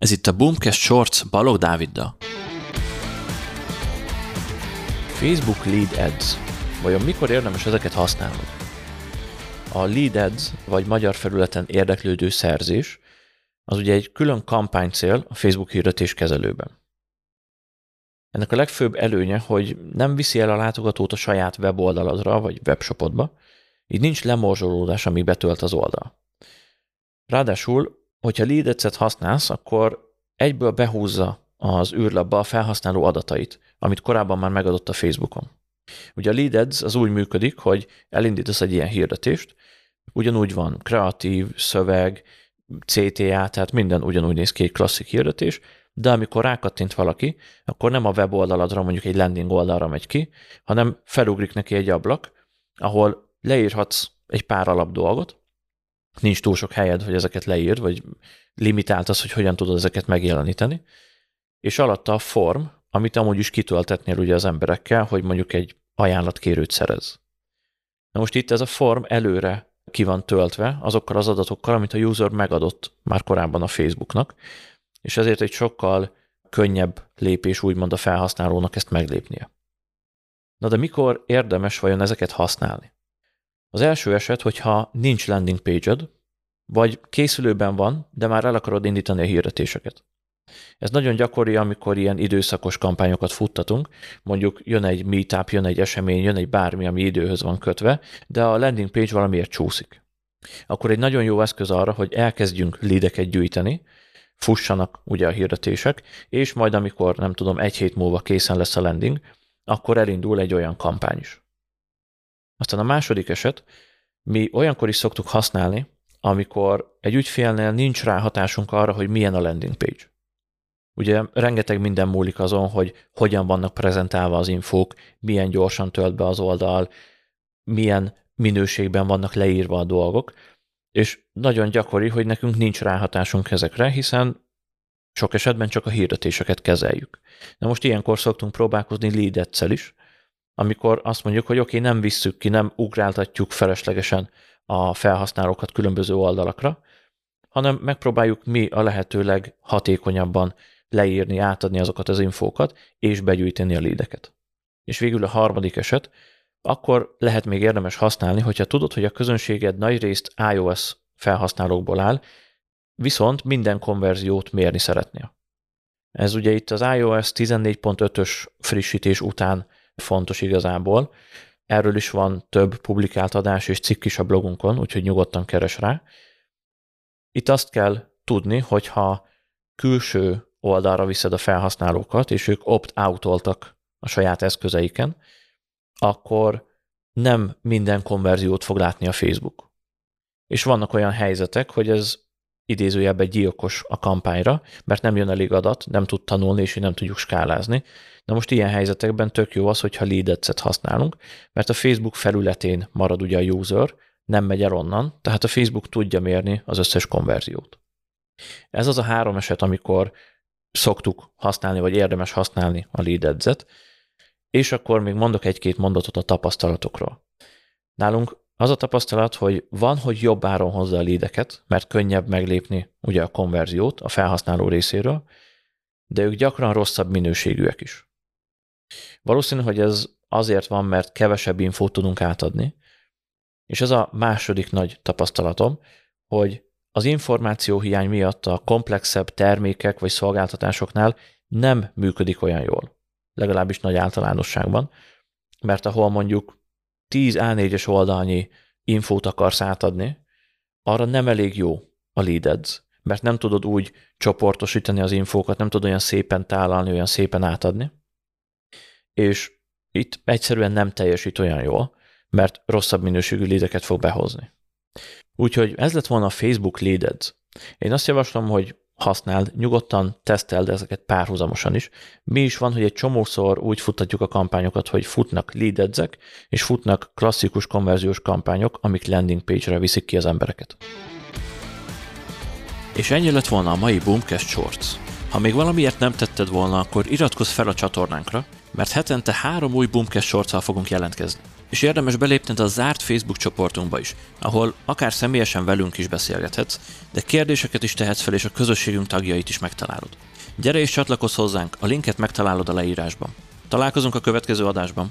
Ez itt a Boomcast Shorts Balog Dáviddal. Facebook Lead Ads. Vajon mikor érdemes ezeket használni? A Lead Ads, vagy magyar felületen érdeklődő szerzés, az ugye egy külön kampánycél a Facebook hirdetés kezelőben. Ennek a legfőbb előnye, hogy nem viszi el a látogatót a saját weboldaladra vagy webshopodba, így nincs lemorzsolódás, amíg betölt az oldal. Ráadásul hogyha lead használsz, akkor egyből behúzza az űrlapba a felhasználó adatait, amit korábban már megadott a Facebookon. Ugye a Lead az úgy működik, hogy elindítasz egy ilyen hirdetést, ugyanúgy van kreatív, szöveg, CTA, tehát minden ugyanúgy néz ki egy klasszik hirdetés, de amikor rákattint valaki, akkor nem a weboldaladra, mondjuk egy landing oldalra megy ki, hanem felugrik neki egy ablak, ahol leírhatsz egy pár alap dolgot, nincs túl sok helyed, hogy ezeket leírd, vagy limitált az, hogy hogyan tudod ezeket megjeleníteni, és alatta a form, amit amúgy is kitöltetnél ugye az emberekkel, hogy mondjuk egy ajánlatkérőt szerez. Na most itt ez a form előre ki van töltve azokkal az adatokkal, amit a user megadott már korábban a Facebooknak, és ezért egy sokkal könnyebb lépés úgymond a felhasználónak ezt meglépnie. Na de mikor érdemes vajon ezeket használni? Az első eset, hogyha nincs landing page-ed, vagy készülőben van, de már el akarod indítani a hirdetéseket. Ez nagyon gyakori, amikor ilyen időszakos kampányokat futtatunk, mondjuk jön egy meetup, jön egy esemény, jön egy bármi, ami időhöz van kötve, de a landing page valamiért csúszik. Akkor egy nagyon jó eszköz arra, hogy elkezdjünk lideket gyűjteni, fussanak ugye a hirdetések, és majd amikor, nem tudom, egy hét múlva készen lesz a landing, akkor elindul egy olyan kampány is. Aztán a második eset, mi olyankor is szoktuk használni, amikor egy ügyfélnél nincs rá hatásunk arra, hogy milyen a landing page. Ugye rengeteg minden múlik azon, hogy hogyan vannak prezentálva az infók, milyen gyorsan tölt be az oldal, milyen minőségben vannak leírva a dolgok, és nagyon gyakori, hogy nekünk nincs ráhatásunk ezekre, hiszen sok esetben csak a hirdetéseket kezeljük. Na most ilyenkor szoktunk próbálkozni lead is, amikor azt mondjuk, hogy oké, okay, nem visszük ki, nem ugráltatjuk feleslegesen a felhasználókat különböző oldalakra, hanem megpróbáljuk mi a lehetőleg hatékonyabban leírni, átadni azokat az infókat, és begyűjteni a lédeket. És végül a harmadik eset, akkor lehet még érdemes használni, hogyha tudod, hogy a közönséged nagy részt iOS felhasználókból áll, viszont minden konverziót mérni szeretnél. Ez ugye itt az iOS 14.5-ös frissítés után fontos igazából. Erről is van több publikált adás és cikk is a blogunkon, úgyhogy nyugodtan keres rá. Itt azt kell tudni, hogyha külső oldalra viszed a felhasználókat, és ők opt-outoltak a saját eszközeiken, akkor nem minden konverziót fog látni a Facebook. És vannak olyan helyzetek, hogy ez idézőjelben gyilkos a kampányra, mert nem jön elég adat, nem tud tanulni, és nem tudjuk skálázni. Na most ilyen helyzetekben tök jó az, hogyha lead használunk, mert a Facebook felületén marad ugye a user, nem megy el onnan, tehát a Facebook tudja mérni az összes konverziót. Ez az a három eset, amikor szoktuk használni, vagy érdemes használni a lead és akkor még mondok egy-két mondatot a tapasztalatokról. Nálunk az a tapasztalat, hogy van, hogy jobb áron hozza a lídeket, mert könnyebb meglépni ugye a konverziót a felhasználó részéről, de ők gyakran rosszabb minőségűek is. Valószínű, hogy ez azért van, mert kevesebb infót tudunk átadni, és ez a második nagy tapasztalatom, hogy az információ hiány miatt a komplexebb termékek vagy szolgáltatásoknál nem működik olyan jól, legalábbis nagy általánosságban, mert ahol mondjuk 10 A4-es oldalnyi infót akarsz átadni, arra nem elég jó a lead mert nem tudod úgy csoportosítani az infókat, nem tudod olyan szépen tálalni, olyan szépen átadni, és itt egyszerűen nem teljesít olyan jól, mert rosszabb minőségű lédeket fog behozni. Úgyhogy ez lett volna a Facebook Lead. Én azt javaslom, hogy használd, nyugodtan teszteld ezeket párhuzamosan is. Mi is van, hogy egy csomószor úgy futtatjuk a kampányokat, hogy futnak lead edzek, és futnak klasszikus konverziós kampányok, amik landing page-re viszik ki az embereket. És ennyi lett volna a mai Boomcast Shorts. Ha még valamiért nem tetted volna, akkor iratkozz fel a csatornánkra, mert hetente három új Boomcast sorccal fogunk jelentkezni. És érdemes belépned a zárt Facebook csoportunkba is, ahol akár személyesen velünk is beszélgethetsz, de kérdéseket is tehetsz fel, és a közösségünk tagjait is megtalálod. Gyere és csatlakozz hozzánk, a linket megtalálod a leírásban. Találkozunk a következő adásban.